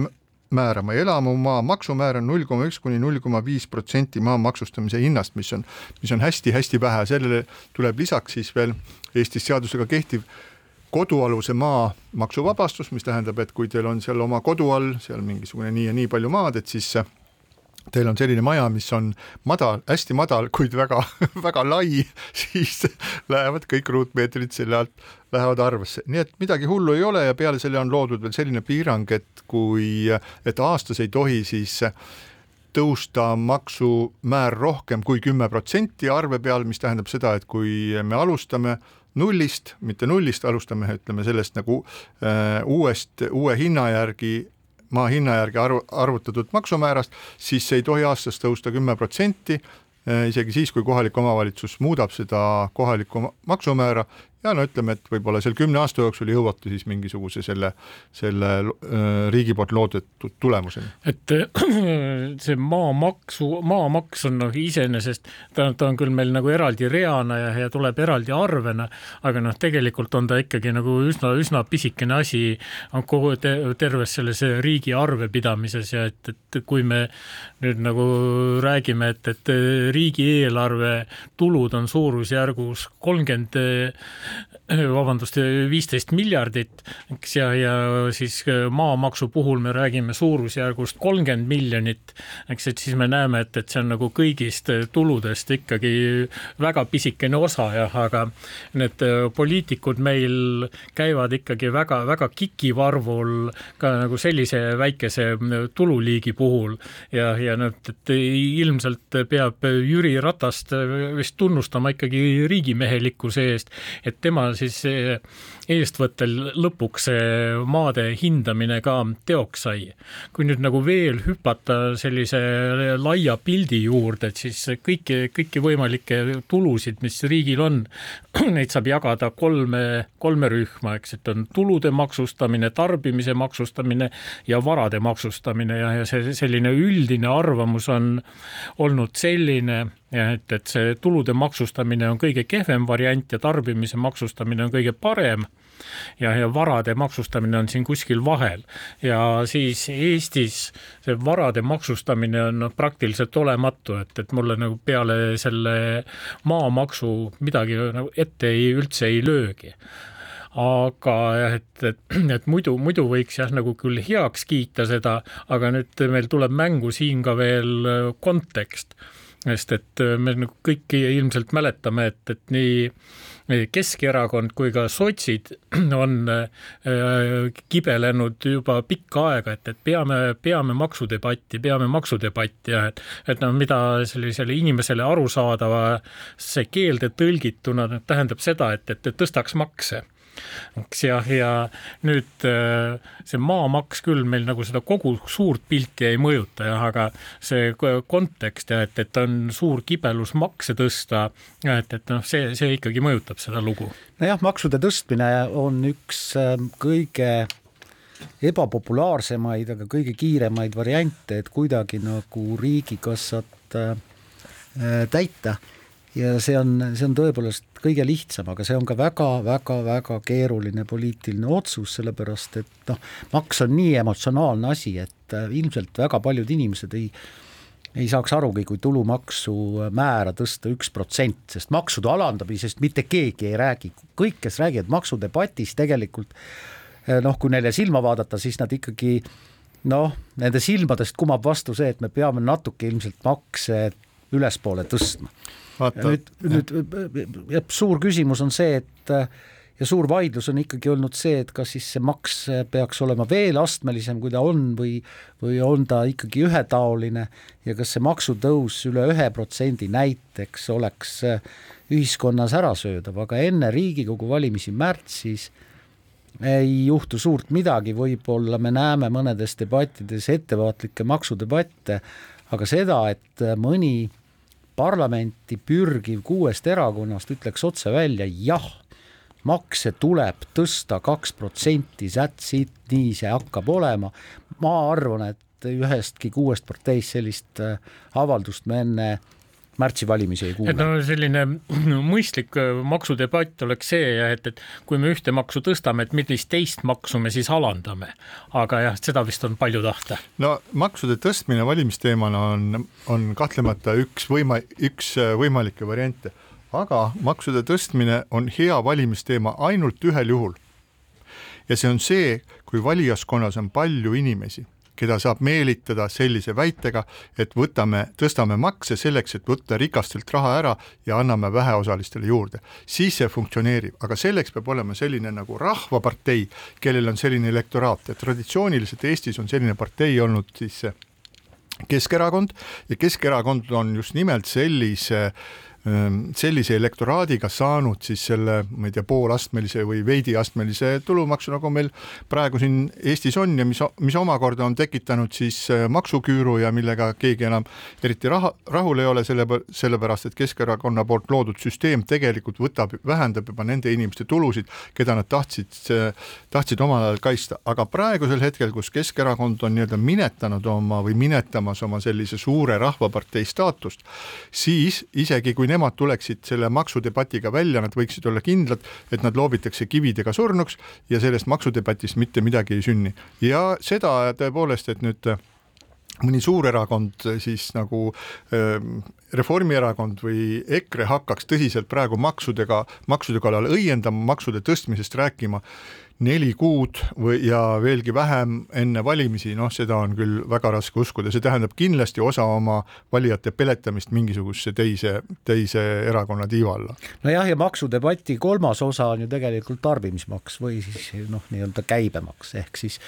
määrama. Elamumaa maksumäär on null koma üks kuni null koma viis protsenti maa maksustamise hinnast, mis on, mis on hästi-hästi vähe, sellele tuleb lisaks siis veel Eestis seadusega kehtiv kodualuse maa maksuvabastus, mis tähendab, et kui teil on seal oma kodu all seal mingisugune nii ja nii palju maad, et siis teil on selline maja, mis on madal, hästi madal, kuid väga-väga lai, siis lähevad kõik ruutmeetrid selle alt, lähevad arvesse, nii et midagi hullu ei ole ja peale selle on loodud veel selline piirang, et kui, et aastas ei tohi siis tõusta maksumäär rohkem kui kümme protsenti arve peal, mis tähendab seda, et kui me alustame nullist, mitte nullist, alustame, ütleme sellest nagu äh, uuest, uue hinna järgi maa hinna järgi arv, arvutatud maksumäärast, siis see ei tohi aastas tõusta kümme protsenti, äh, isegi siis, kui kohalik omavalitsus muudab seda kohalikku maksumäära ja no ütleme, et võib-olla seal kümne aasta jooksul jõuate siis mingisuguse selle, selle äh, riigi poolt loodetud tulemuseni. et see maamaksu, maamaks on noh, iseenesest ta, ta on küll meil nagu eraldi reana ja, ja tuleb eraldi arvena, aga noh, tegelikult on ta ikkagi nagu üsna, üsna pisikene asi kogu te, terves selles riigi arvepidamises ja et, et kui me nüüd nagu räägime, et, et riigieelarve tulud on suurusjärgus kolmkümmend vabandust, viisteist miljardit, eks, ja, ja siis äh, maamaksu puhul me räägime suurusjärgust kolmkümmend miljonit, eks, et siis me näeme, et, et see on nagu kõigist tuludest ikkagi väga pisikene osa jah, aga need äh, poliitikud meil käivad ikkagi väga-väga kikivarvul ka nagu sellise väikese tululiigi puhul. Ja, ja noh, et ilmselt peab Jüri Ratast vist tunnustama ikkagi riigimehelikkuse eest, et tema siis eestvõttel lõpuks see maade hindamine ka teoks sai. kui nüüd nagu veel hüpata sellise laia pildi juurde, et siis kõiki, kõiki võimalikke tulusid, mis riigil on, neid saab jagada kolme, kolme rühma, eks, et on tulude maksustamine, tarbimise maksustamine ja varade maksustamine ja, ja see selline üldine arvamus on olnud selline, et, et see tulude maksustamine on kõige kehvem variant ja tarbimise maksustamine on kõige parem ja, ja varade maksustamine on siin kuskil vahel. Ja siis Eestis see varade maksustamine on noh, praktiliselt olematu, et, et mulle nagu peale selle maamaksu midagi nagu ette ei, üldse ei löögi. Aga et, et, et muidu, muidu võiks jah, nagu küll heaks kiita seda, aga nüüd meil tuleb mängu siin ka veel kontekst. Sest et äh, me nagu kõik ilmselt mäletame, et, et nii Keskerakond kui ka sotsid on äh, kibelenud juba pikka aega, et, et peame, peame maksudebatti, peame maksudebatti ja et, et noh, mida sellisele inimesele arusaadava see keelde tõlgituna tähendab seda, et, et, et tõstaks makse eks ja, ja nüüd äh, see maamaks küll meil nagu seda kogu suurt pilti ei mõjuta jah, aga see kontekst ja et, et on suur kibelus makse tõsta, et, et noh, see, see ikkagi mõjutab seda lugu. nojah, maksude tõstmine on üks ähm, kõige ebapopulaarsemaid, aga kõige kiiremaid variante, et kuidagi nagu riigikassat äh, äh täita ja see on, see on tõepoolest kõige lihtsam, aga see on ka väga-väga-väga keeruline poliitiline otsus, sellepärast et noh, maks on nii emotsionaalne asi, et äh, ilmselt väga paljud inimesed ei ei saaks arugi, kui tulumaksu määra tõsta üks protsent, sest maksude alandamisest mitte keegi ei räägi, kõik, kes räägivad maksudebatis tegelikult noh, kui neile silma vaadata, siis nad ikkagi noh, nende silmadest kumab vastu see, et me peame natuke ilmselt makse ülespoole tõstma. nüüd, nüüd jah, suur küsimus on see, et ja suur vaidlus on ikkagi olnud see, et kas siis see maks peaks olema veel astmelisem, kui ta on või, või on ta ikkagi ühetaoline ja kas see maksutõus üle ühe protsendi näiteks oleks ühiskonnas ärasöödav, aga enne Riigikogu valimisi märtsis ei juhtu suurt midagi, võib-olla me näeme mõnedes debattides ettevaatlikke maksudebatte, aga seda, et mõni parlamenti pürgiv kuuest erakonnast ütleks otse välja jah makse tuleb tõsta kaks protsenti, that's it, nii see hakkab olema. ma arvan, et ühestki kuuest parteist sellist äh, avaldust me enne märtsi valimisi ei kuule. et no selline mõistlik äh, maksudebatt oleks see, et, et kui me ühte maksu tõstame, et millist teist maksu me siis alandame. aga jah, seda vist on palju tahta. no maksude tõstmine valimisteemana on, on kahtlemata üks võima-, üks äh, võimalikke variante aga maksude tõstmine on hea valimisteema ainult ühel juhul. ja see on see, kui valijaskonnas on palju inimesi, keda saab meelitada sellise väitega, et võtame, tõstame makse selleks, et võtta rikastelt raha ära ja anname väheosalistele juurde. siis see funktsioneerib, aga selleks peab olema selline nagu Rahvapartei, kellel on selline elektoraat ja traditsiooniliselt Eestis on selline partei olnud siis Keskerakond ja Keskerakond on just nimelt sellise äh, sellise elektoraadiga saanud siis selle, ma ei tea, poolastmelise või veidiastmelise tulumaksu, nagu meil praegu siin Eestis on ja mis, mis omakorda on tekitanud siis äh, maksuküüru ja millega keegi enam eriti raha, rahul ei ole, selle, sellepärast et Keskerakonna poolt loodud süsteem tegelikult võtab, vähendab juba nende inimeste tulusid, keda nad tahtsid, tahtsid omal ajal kaitsta, aga praegusel hetkel, kus Keskerakond on nii-öelda minetanud oma või minetamas oma sellise suure rahvapartei staatust, siis isegi kui nemad tuleksid selle maksudebatiga välja, nad võiksid olla kindlad, et nad loobitakse kividega surnuks ja sellest maksudebatist mitte midagi ei sünni. ja seda tõepoolest, et nüüd mõni suur erakond siis nagu äh, Reformierakond või EKRE hakkaks tõsiselt praegu maksudega, maksude kallal õiendama, maksude tõstmisest rääkima neli kuud või ja veelgi vähem enne valimisi, noh, seda on küll väga raske uskuda, see tähendab kindlasti osa oma valijate peletamist mingisugusesse teise, teise erakonna tiiva alla. nojah, ja maksudebati kolmas osa on ju tegelikult tarbimismaks või siis noh, nii-öelda käibemaks ehk siis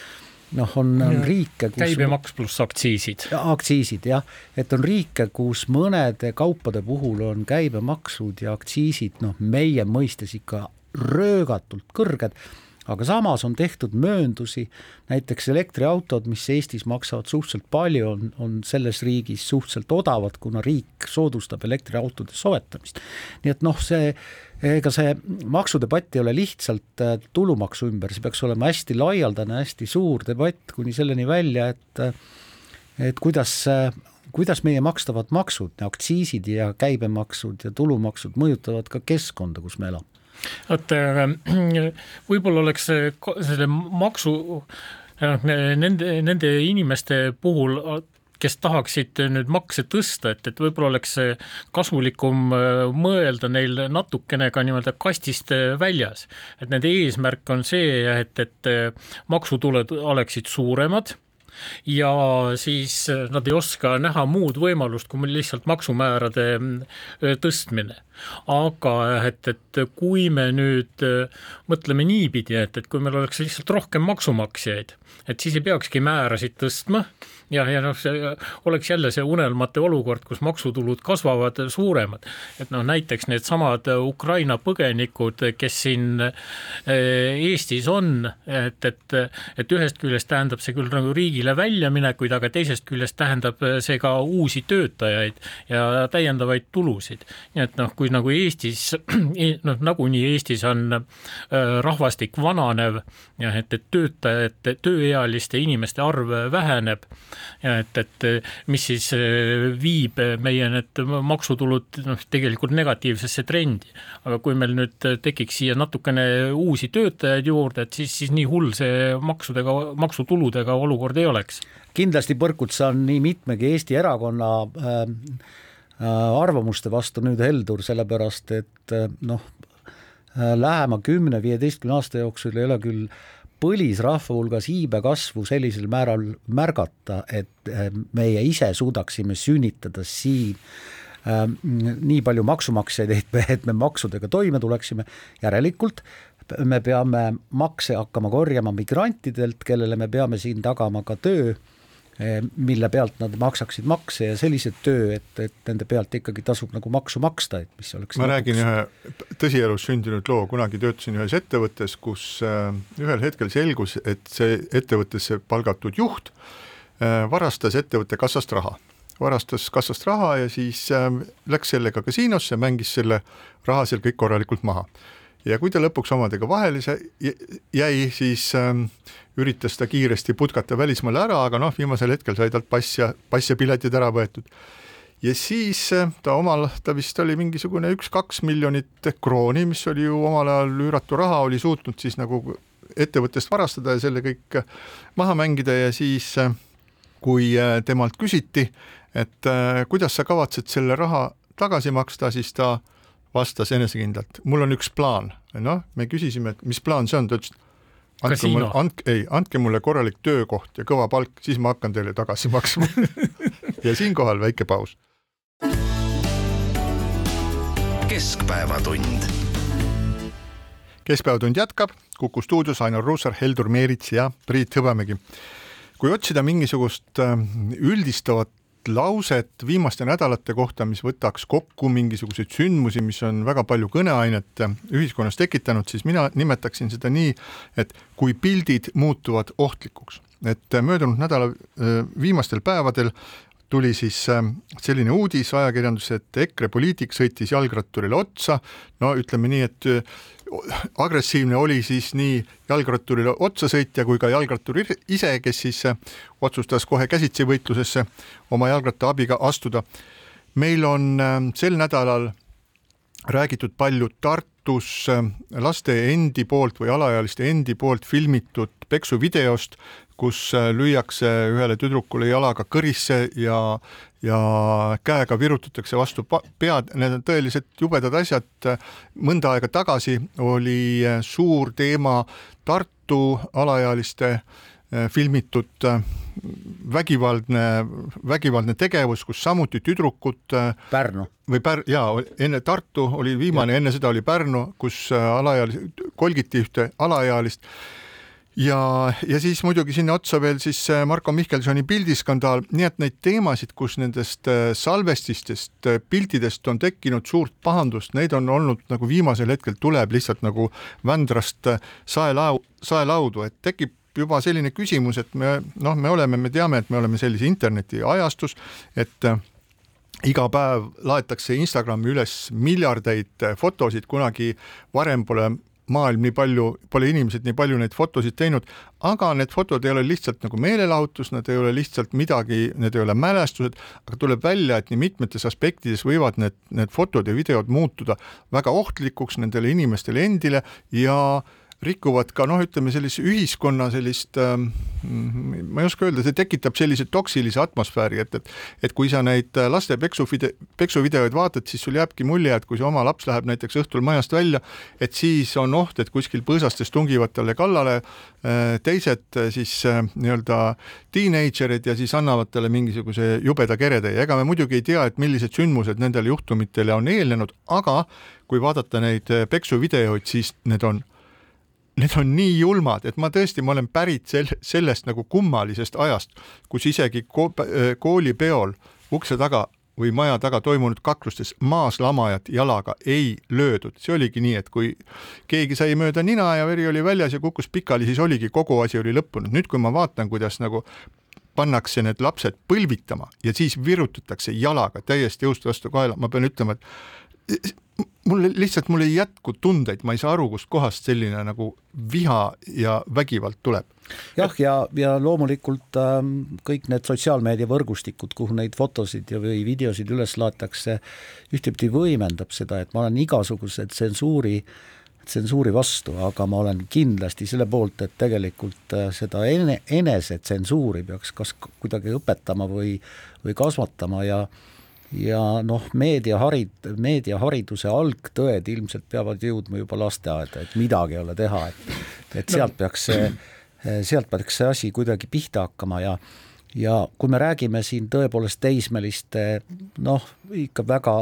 noh, on, riike, kus käibemaks pluss aktsiisid. aktsiisid jah, et on riike, kus mõnede kaupade puhul on käibemaksud ja aktsiisid noh, meie mõistes ikka röögatult kõrged aga samas on tehtud mööndusi, näiteks elektriautod, mis Eestis maksavad suhteliselt palju, on, on selles riigis suhteliselt odavad, kuna riik soodustab elektriautode soetamist. nii et noh, see ega see maksudebatt ei ole lihtsalt äh, tulumaksu ümber, see peaks olema hästi laialdane, hästi suur debatt kuni selleni välja, et et kuidas kuidas meie makstavad maksud, aktsiisid ja käibemaksud ja tulumaksud mõjutavad ka keskkonda, kus me elame? Vot äh, võib-olla oleks selle maksu äh, nende, nende inimeste puhul kes tahaksid nüüd makse tõsta, et, et võib-olla oleks kasulikum äh, mõelda neil natukene ka nii-öelda kastist väljas. et nende eesmärk on see, et, et maksutuled oleksid suuremad ja siis nad ei oska näha muud võimalust, kui lihtsalt maksumäärade äh, tõstmine. Aga et, et kui me nüüd äh, mõtleme niipidi, et, et kui meil oleks lihtsalt rohkem maksumaksjaid, et siis ei peakski määrasid tõstma ja, ja noh, see oleks jälle see unelmate olukord, kus maksutulud kasvavad suuremad. et noh, näiteks needsamad Ukraina põgenikud, kes siin eh, Eestis on, et, et, et ühest küljest tähendab see küll nagu riigile väljaminekuid, aga teisest küljest tähendab see ka uusi töötajaid ja täiendavaid tulusid. nii et noh, kui nagu Eestis, noh nagunii Eestis on eh, rahvastik vananev ja et, et töötajate, tööealiste inimeste arv väheneb ja et, et mis siis äh, viib meie need maksutulud noh, tegelikult negatiivsesse trendi. aga kui meil nüüd tekiks siia natukene uusi töötajaid juurde, et siis, siis nii hull see maksudega, maksutuludega olukord ei oleks. kindlasti põrkud sa nii mitmegi Eesti erakonna äh, äh arvamuste vastu nüüd heldur, sellepärast et äh, noh, lähema kümne-viieteistkümne aasta jooksul ei ole küll põlisrahva hulgas iibe kasvu sellisel määral märgata, et äh, meie ise suudaksime sünnitada siin äh, nii palju maksumaksjaid, et me, et me maksudega toime tuleksime, järelikult me peame makse hakkama korjama migrantidelt, kellele me peame siin tagama ka töö mille pealt nad maksaksid makse ja sellised töö, et, et nende pealt ikkagi tasub nagu maksu maksta, et mis oleks ma lõpuks... räägin ühe tõsielus sündinud loo, kunagi töötasin ühes ettevõttes, kus äh, ühel hetkel selgus, et see ettevõttesse palgatud juht äh, varastas ettevõtte kassast raha. Varastas kassast raha ja siis läks sellega kasiinosse, mängis selle raha seal kõik korralikult maha ja kui ta lõpuks omadega vahele jäi, siis ähm, üritas ta kiiresti putkata välismaale ära, aga noh, viimasel hetkel sai talt pass ja, pass ja piletid ära võetud. ja siis äh, ta omal, ta vist oli mingisugune üks-kaks miljonit krooni, mis oli ju omal ajal üüratu raha, oli suutnud siis nagu ettevõttest varastada ja selle kõik äh, maha mängida ja siis äh, kui temalt küsiti, et kuidas sa kavatsed selle raha tagasi maksta, siis ta vastas enesekindlalt, mul on üks plaan. noh, me küsisime, et mis plaan see on, ta ütles, andke mulle, andke, ei, andke mulle korralik töökoht ja kõva palk, siis ma hakkan teile tagasi maksma ja siinkohal väike paus. keskpäevatund. keskpäevatund jätkab, Kuku stuudios Ainar Ruussaar, Heldur Meerits ja Priit Hõbemägi. kui otsida mingisugust äh, üldistavat lauset viimaste nädalate kohta, mis võtaks kokku mingisuguseid sündmusi, mis on väga palju kõneainet ühiskonnas tekitanud, siis mina nimetaksin seda nii, et kui pildid muutuvad ohtlikuks. et möödunud nädala viimastel päevadel tuli siis selline uudis ajakirjanduses, et EKRE poliitik sõitis jalgratturile otsa, no ütleme nii, et agressiivne oli siis nii jalgratturile otsasõitja kui ka jalgrattur ise, kes siis äh, otsustas kohe käsitsi võitlusesse oma jalgratta abiga astuda. meil on äh, sel nädalal räägitud palju Tartus äh, laste endi poolt või alaealiste endi poolt filmitud peksuvideost, kus lüüakse ühele tüdrukule jalaga kõrisse ja ja käega virutatakse vastu pead, need on tõeliselt jubedad asjad. mõnda aega tagasi oli suur teema Tartu alaealiste eh, filmitud vägivaldne, vägivaldne tegevus, kus samuti tüdrukud Pärnu. või Pär-, jaa, enne Tartu oli viimane, enne seda oli Pärnu, kus alaealisi, kolgiti ühte alaealist ja, ja siis muidugi sinna otsa veel siis äh, Marko Mihkelsoni pildiskandaal, nii et neid teemasid, kus nendest äh, salvestistest, äh, piltidest on tekkinud suurt pahandust, neid on olnud nagu viimasel hetkel tuleb lihtsalt nagu Vändrast saelau-, saelaudu, et tekib juba selline küsimus, et me noh, me oleme, me teame, et me oleme sellise internetiajastus, et iga päev laetakse Instagrami üles miljardeid fotosid, kunagi varem pole maailm nii palju, pole inimesed nii palju neid fotosid teinud, aga need fotod ei ole lihtsalt nagu meelelahutus, nad ei ole lihtsalt midagi, need ei ole mälestused, aga tuleb välja, et nii mitmetes aspektides võivad need, need fotod ja videod muutuda väga ohtlikuks nendele inimestele endile ja äh, rikuvad ka noh, ütleme sellise ühiskonna sellist äh,, ma ei oska öelda, see tekitab sellise toksilise atmosfääri, et, et et kui sa neid laste peksuvide-, peksuvideoid vaatad, siis sul jääbki mulje, et kui see oma laps läheb näiteks õhtul majast välja, et siis on oht, et kuskil põõsastes tungivad talle kallale äh, teised äh, siis äh, nii-öelda teenagerid ja siis annavad talle mingisuguse jubeda keretäie, ega me muidugi ei tea, et millised sündmused nendele juhtumitele on eelnenud, aga kui vaadata neid peksuvideoid, siis need on need on nii julmad, et ma tõesti, ma olen pärit sel-, sellest nagu kummalisest ajast, kus isegi ko-, äh, koolipeol ukse taga või maja taga toimunud kaklustes maaslamajat jalaga ei löödud, see oligi nii, et kui keegi sai mööda nina ja veri oli väljas ja kukkus pikali, siis oligi, kogu asi oli lõppenud. nüüd, kui ma vaatan, kuidas nagu pannakse need lapsed põlvitama ja siis virutatakse jalaga täiesti jõust vastu kaela, ma pean ütlema, et mul lihtsalt, mul ei jätku tundeid, ma ei saa aru, kustkohast selline nagu viha ja vägivald tuleb. jah, ja, ja loomulikult äh, kõik need sotsiaalmeediavõrgustikud, kuhu neid fotosid ja, või videosid üles laetakse, ühtepidi võimendab seda, et ma olen igasuguse tsensuuri tsensuuri vastu, aga ma olen kindlasti selle poolt, et tegelikult äh, seda ene, enesetsensuuri peaks kas kuidagi õpetama või, või kasvatama ja äh, ja noh, meediaharid, meediahariduse algtõed ilmselt peavad jõudma juba lasteaeda, et midagi ei ole teha, et et sealt peaks see, sealt peaks see asi kuidagi pihta hakkama ja ja kui me räägime siin tõepoolest teismeliste noh, ikka väga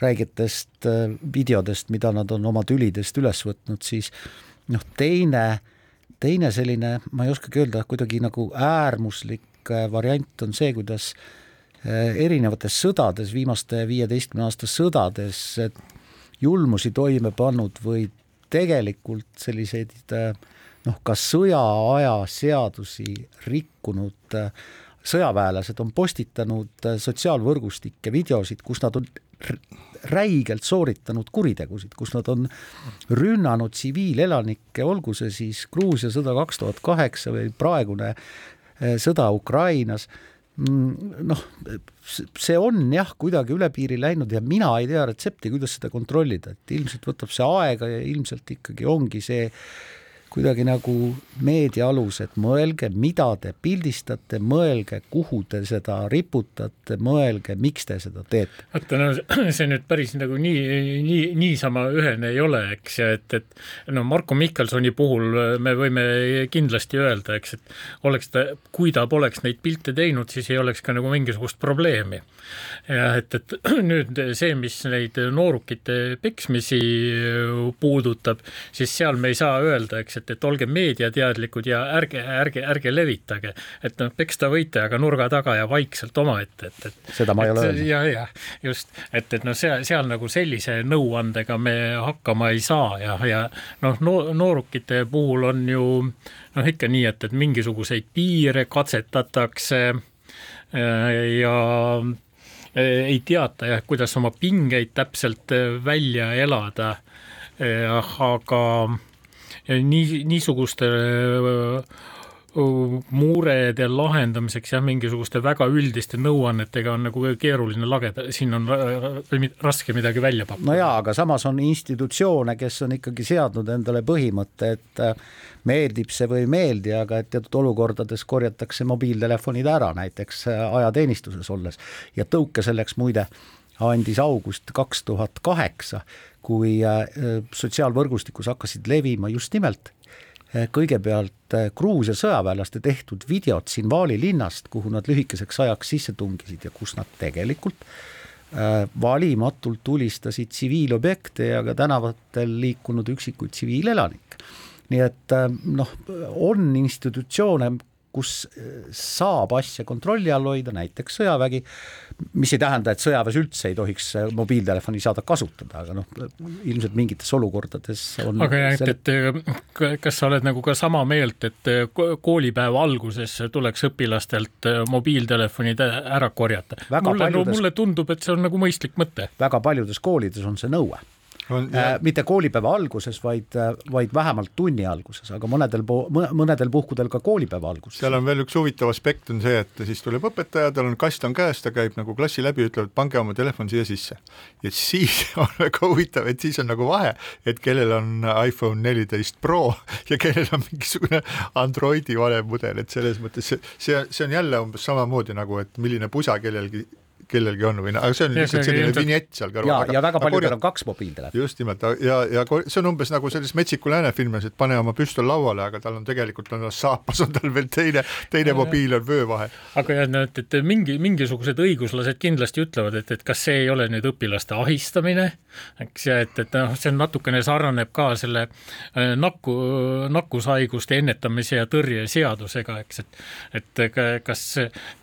räigetest äh, videodest, mida nad on oma tülidest üles võtnud, siis noh, teine, teine selline, ma ei oskagi öelda, kuidagi nagu äärmuslik äh, variant on see, kuidas äh, erinevates sõdades, viimaste viieteistkümne aasta sõdades julmusi toime pannud või tegelikult selliseid noh, ka sõjaaja seadusi rikkunud sõjaväelased on postitanud sotsiaalvõrgustikke videosid, kus nad on räigelt sooritanud kuritegusid, kus nad on rünnanud tsiviilelanikke, olgu see siis Gruusia sõda kaks tuhat kaheksa või praegune eh, sõda Ukrainas noh, see on jah, kuidagi üle piiri läinud ja mina ei tea retsepti, kuidas seda kontrollida, et ilmselt võtab see aega ja ilmselt ikkagi ongi see kuidagi nagu meedia alused, mõelge, mida te pildistate, mõelge, kuhu te seda riputate, mõelge, miks te seda teete. vaata, no see nüüd päris nagu nii, nii, niisama ühene ei ole, eks, et, et no Marko Mihkelsoni puhul me võime kindlasti öelda, eks, et oleks ta, kui ta poleks neid pilte teinud, siis ei oleks ka nagu mingisugust probleemi. ja et, et nüüd see, mis neid noorukite peksmisi puudutab, siis seal me ei saa öelda, eks, et, et olge meediateadlikud ja ärge, ärge, ärge levitage, et noh, peksta võite, aga nurga taga ja vaikselt omaette, et, et seda ma ei ole öelnud. ja, ja just, et, et noh, seal, seal nagu sellise nõuandega me hakkama ei saa ja, ja noh no,, noorukite puhul on ju noh, ikka nii, et, et mingisuguseid piire katsetatakse ja ei teata jah, kuidas oma pingeid täpselt välja elada. aga nii, niisuguste murede lahendamiseks jah, mingisuguste väga üldiste nõuannetega on nagu keeruline lageda, siin on raske midagi välja pakkuda. no jaa, aga samas on institutsioone, kes on ikkagi seadnud endale põhimõtte, et äh, meeldib see või ei meeldi, aga et teatud olukordades korjatakse mobiiltelefonid ära, näiteks äh, ajateenistuses olles ja tõuke selleks muide andis august kaks tuhat kaheksa, kui äh, sotsiaalvõrgustikus hakkasid levima just nimelt äh, kõigepealt äh, Gruusia sõjaväelaste tehtud videod Sinvali linnast, kuhu nad lühikeseks ajaks sisse tungisid ja kus nad tegelikult valimatult tulistasid tsiviilobjekte ja ka tänavatel liikunud üksikuid tsiviilelanikke. nii et noh, on institutsioone, kus eh, saab asja kontrolli all hoida, näiteks sõjavägi, mis ei tähenda, et sõjaväes üldse ei tohiks eh, mobiiltelefoni saada kasutada, aga noh, ilmselt mingites olukordades on aga jah, et, et kas sa oled nagu ka sama meelt, et eh, koolipäeva alguses tuleks õpilastelt mobiiltelefonid ära korjata? mulle paljudes..., mulle tundub, et see on nagu mõistlik mõte. väga paljudes koolides on see nõue äh, mitte koolipäeva alguses, vaid, vaid vähemalt tunni alguses, aga mõnedel, mõnedel puhkudel ka koolipäeva alguses. seal on veel üks huvitav aspekt on see, et siis tuleb õpetaja, tal on kast on käes, ta käib nagu klassi läbi, ütleb, et pange oma telefon siia sisse. ja siis on väga huvitav, et siis on nagu vahe, et kellel on iPhone neliteist Pro ja kellel on mingisugune Androidi vanem mudel, et selles mõttes see, see, see on jälle umbes samamoodi nagu, et milline pusa kellelgi kellelgi on või, aga see on lihtsalt selline vinjett seal kõrval. ja, ja väga paljudel korja... on kaks mobiiltelefoni. just nimelt ja, ja see on umbes nagu selles Metsiku lääne filmis, et pane oma püstol lauale, aga tal on tegelikult on saapas on tal veel teine, teine mobiil on vöö vahel. aga jah, no et, et mingi, mingisugused õiguslased kindlasti ütlevad, et, et kas see ei ole nüüd õpilaste ahistamine, eks, ja et, et noh, see natukene sarnaneb ka selle äh, nakku, nakkushaiguste ennetamise ja tõrje seadusega, eks, et et kas,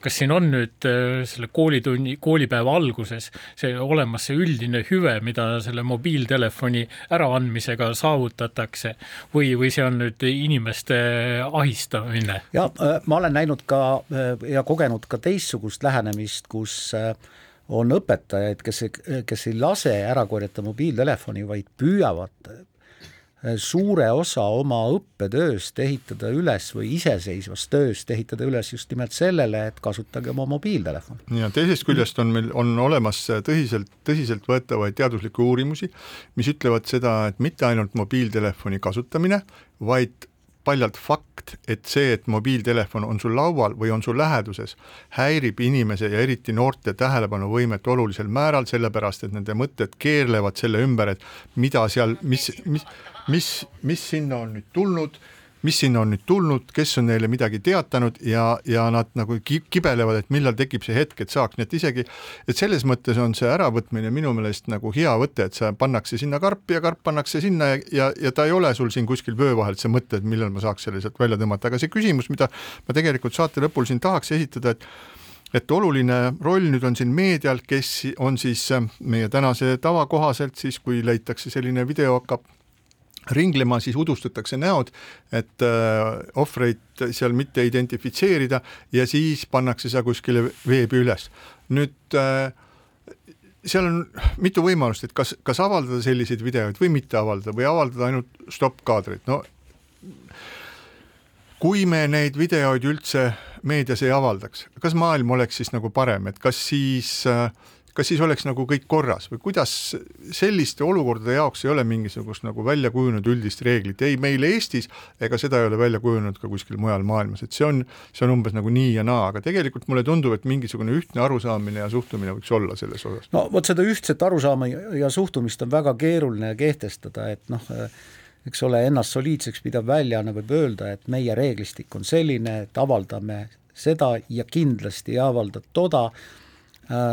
kas siin on nüüd äh, selle koolitunni, koolipäeva alguses see olemas see üldine hüve, mida selle mobiiltelefoni äraandmisega saavutatakse või, või see on nüüd inimeste ahistamine? ja äh, ma olen näinud ka äh, ja kogenud ka teistsugust lähenemist, kus äh, on õpetajaid, kes, kes ei lase ära korjata mobiiltelefoni, vaid püüavad suure osa oma õppetööst ehitada üles või iseseisvast tööst ehitada üles just nimelt sellele, et kasutage oma mobiiltelefoni. ja teisest küljest on meil, on olemas tõsiselt, tõsiseltvõetavaid teaduslikke uurimusi, mis ütlevad seda, et mitte ainult mobiiltelefoni kasutamine, vaid paljalt fakt, et see, et mobiiltelefon on sul laual või on sul läheduses, häirib inimese ja eriti noorte tähelepanuvõimet olulisel määral, sellepärast et nende mõtted keerlevad selle ümber, et mida seal, mis, mis, mis, mis sinna on nüüd tulnud mis sinna on nüüd tulnud, kes on neile midagi teatanud ja, ja nad nagu ki-, kibelevad, et millal tekib see hetk, et saaks, nii et isegi, et selles mõttes on see äravõtmine minu meelest nagu hea võte, et sa pannakse sinna karpi ja karp pannakse sinna ja, ja, ja ta ei ole sul siin kuskil vöö vahel, et sa mõtled, millal ma saaks selle sealt välja tõmmata, aga see küsimus, mida ma tegelikult saate lõpul siin tahaks esitada, et et oluline roll nüüd on siin meedial, kes on siis meie tänase tava kohaselt siis, kui leitakse selline video hakkab ringlema, siis udustatakse näod, et äh, ohvreid seal mitte identifitseerida ja siis pannakse see kuskile veebi üles. nüüd äh, seal on mitu võimalust, et kas, kas avaldada selliseid videoid või mitte avaldada või avaldada ainult stopp-kaadreid, no kui me neid videoid üldse meedias ei avaldaks, kas maailm oleks siis nagu parem, et kas siis äh, kas siis oleks nagu kõik korras või kuidas selliste olukordade jaoks ei ole mingisugust nagu välja kujunenud üldist reeglit, ei meil Eestis ega seda ei ole välja kujunenud ka kuskil mujal maailmas, et see on, see on umbes nagu nii ja naa, aga tegelikult mulle tundub, et mingisugune ühtne arusaamine ja suhtumine võiks olla selles osas. no vot seda ühtset arusaama ja suhtumist on väga keeruline kehtestada, et noh, eks ole, ennast soliidseks pidav väljaanne võib öelda, et meie reeglistik on selline, et avaldame seda ja kindlasti ei avalda toda,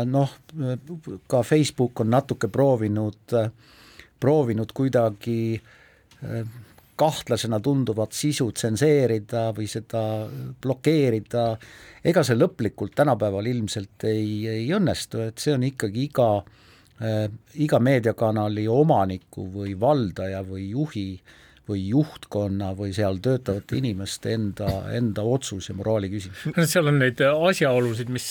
noh, ka Facebook on natuke proovinud, äh, proovinud kuidagi äh, kahtlasena tunduvat sisu tsenseerida või seda blokeerida, ega see lõplikult tänapäeval ilmselt ei, ei õnnestu, et see on ikkagi iga äh,, iga meediakanali omaniku või valdaja või juhi äh, või juhtkonna või seal töötavate inimeste enda, enda otsus ja moraali küsimus. seal on neid asjaolusid, mis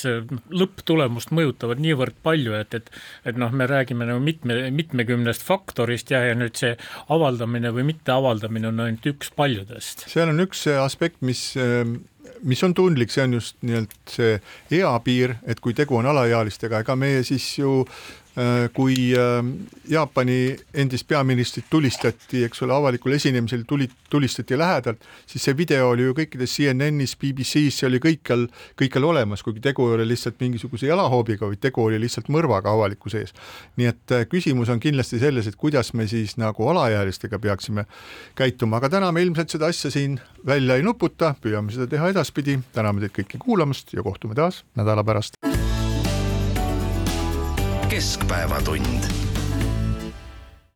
lõpptulemust mõjutavad niivõrd palju, et, et et noh, me räägime nagu mitme, mitmekümnest faktorist ja, ja nüüd see avaldamine või mitteavaldamine on ainult üks paljudest. seal on üks aspekt, mis mis on tundlik, see on just nii-öelda see eapiir, et kui tegu on alaealistega, ega meie siis ju Äh, kui ähm, Jaapani endist peaministrit tulistati, eks ole, avalikul esinemisel tuli, tulistati lähedalt, siis see video oli ju kõikides CNN-is, BBC-s, see oli kõikjal, kõikjal olemas, kuigi tegu ei ole lihtsalt mingisuguse jalahoobiga, vaid tegu oli lihtsalt mõrvaga avalikkuse ees. nii et äh, küsimus on kindlasti selles, et kuidas me siis nagu alaealistega peaksime käituma, aga täna me ilmselt seda asja siin välja ei nuputa, püüame seda teha edaspidi, täname teid kõiki kuulamast ja kohtume taas nädala pärast keskpäevatund